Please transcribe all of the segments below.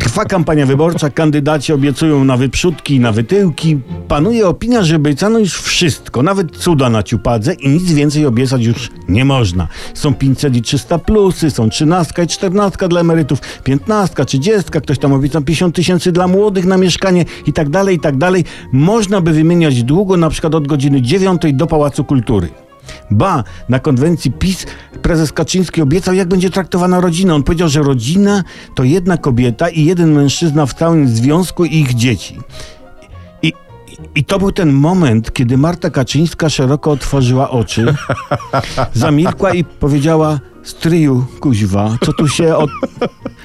Trwa kampania wyborcza, kandydaci obiecują na wyprzódki i na wytyłki. Panuje opinia, że obiecano już wszystko, nawet cuda na ciupadze i nic więcej obiecać już nie można. Są 500 i 300 plusy, są 13 i 14 dla emerytów, 15, 30, ktoś tam obiecał 50 tysięcy dla młodych na mieszkanie i tak dalej, i tak dalej. Można by wymieniać długo, na przykład od godziny 9 do Pałacu Kultury. Ba, na konwencji PiS prezes Kaczyński obiecał, jak będzie traktowana rodzina. On powiedział, że rodzina to jedna kobieta i jeden mężczyzna w całym związku i ich dzieci. I, i to był ten moment, kiedy Marta Kaczyńska szeroko otworzyła oczy, zamilkła i powiedziała: Stryju, kuźwa, co tu się od...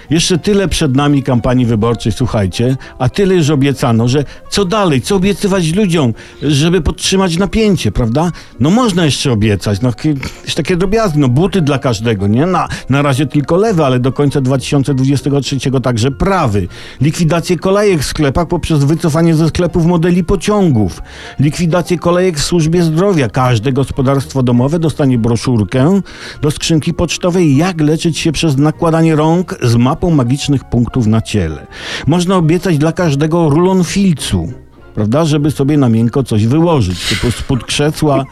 Jeszcze tyle przed nami kampanii wyborczej, słuchajcie, a tyle już obiecano, że co dalej, co obiecywać ludziom, żeby podtrzymać napięcie, prawda? No można jeszcze obiecać, no jakieś takie drobiazgi, no buty dla każdego, nie? Na, na razie tylko lewy, ale do końca 2023 także prawy. Likwidację kolejek w sklepach poprzez wycofanie ze sklepów modeli pociągów. Likwidację kolejek w służbie zdrowia. Każde gospodarstwo domowe dostanie broszurkę do skrzynki pocztowej, jak leczyć się przez nakładanie rąk z mapą magicznych punktów na ciele. Można obiecać dla każdego rulon filcu prawda, żeby sobie na miękko coś wyłożyć, typu spód krzesła,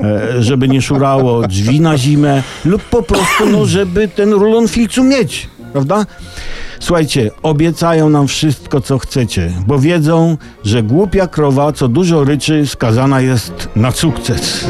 e, żeby nie szurało, drzwi na zimę lub po prostu, no, żeby ten rulon filcu mieć, prawda? Słuchajcie, obiecają nam wszystko, co chcecie, bo wiedzą, że głupia krowa, co dużo ryczy, skazana jest na sukces.